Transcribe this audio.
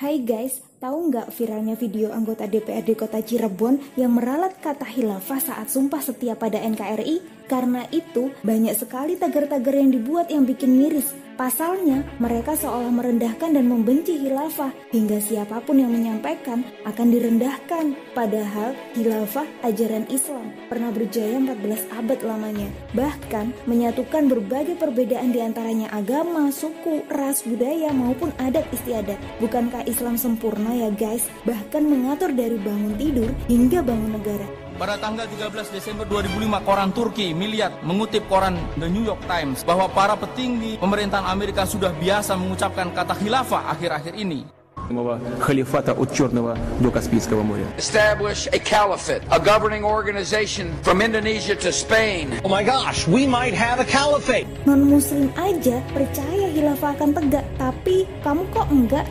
Hai guys, tahu nggak viralnya video anggota DPRD Kota Cirebon yang meralat kata hilafah saat sumpah setia pada NKRI? Karena itu, banyak sekali tagar-tagar yang dibuat yang bikin miris. Pasalnya, mereka seolah merendahkan dan membenci hilafah, hingga siapa pun yang menyampaikan akan direndahkan. Padahal, hilafah ajaran Islam pernah berjaya 14 abad lamanya. Bahkan, menyatukan berbagai perbedaan di antaranya agama, suku, ras, budaya, maupun adat istiadat. Bukankah Islam sempurna ya guys, bahkan mengatur dari bangun tidur hingga bangun negara. Pada tanggal 13 Desember 2005, koran Turki Miliat mengutip koran The New York Times bahwa para petinggi pemerintahan Amerika sudah biasa mengucapkan kata khilafah akhir-akhir ini. халифата от Черного до Каспийского моря. establish a caliphate, a governing organization from Indonesia to Spain. Oh my gosh, we might have a caliphate. Non muslim aja percaya hilafah akan tegak, tapi kamu kok enggak?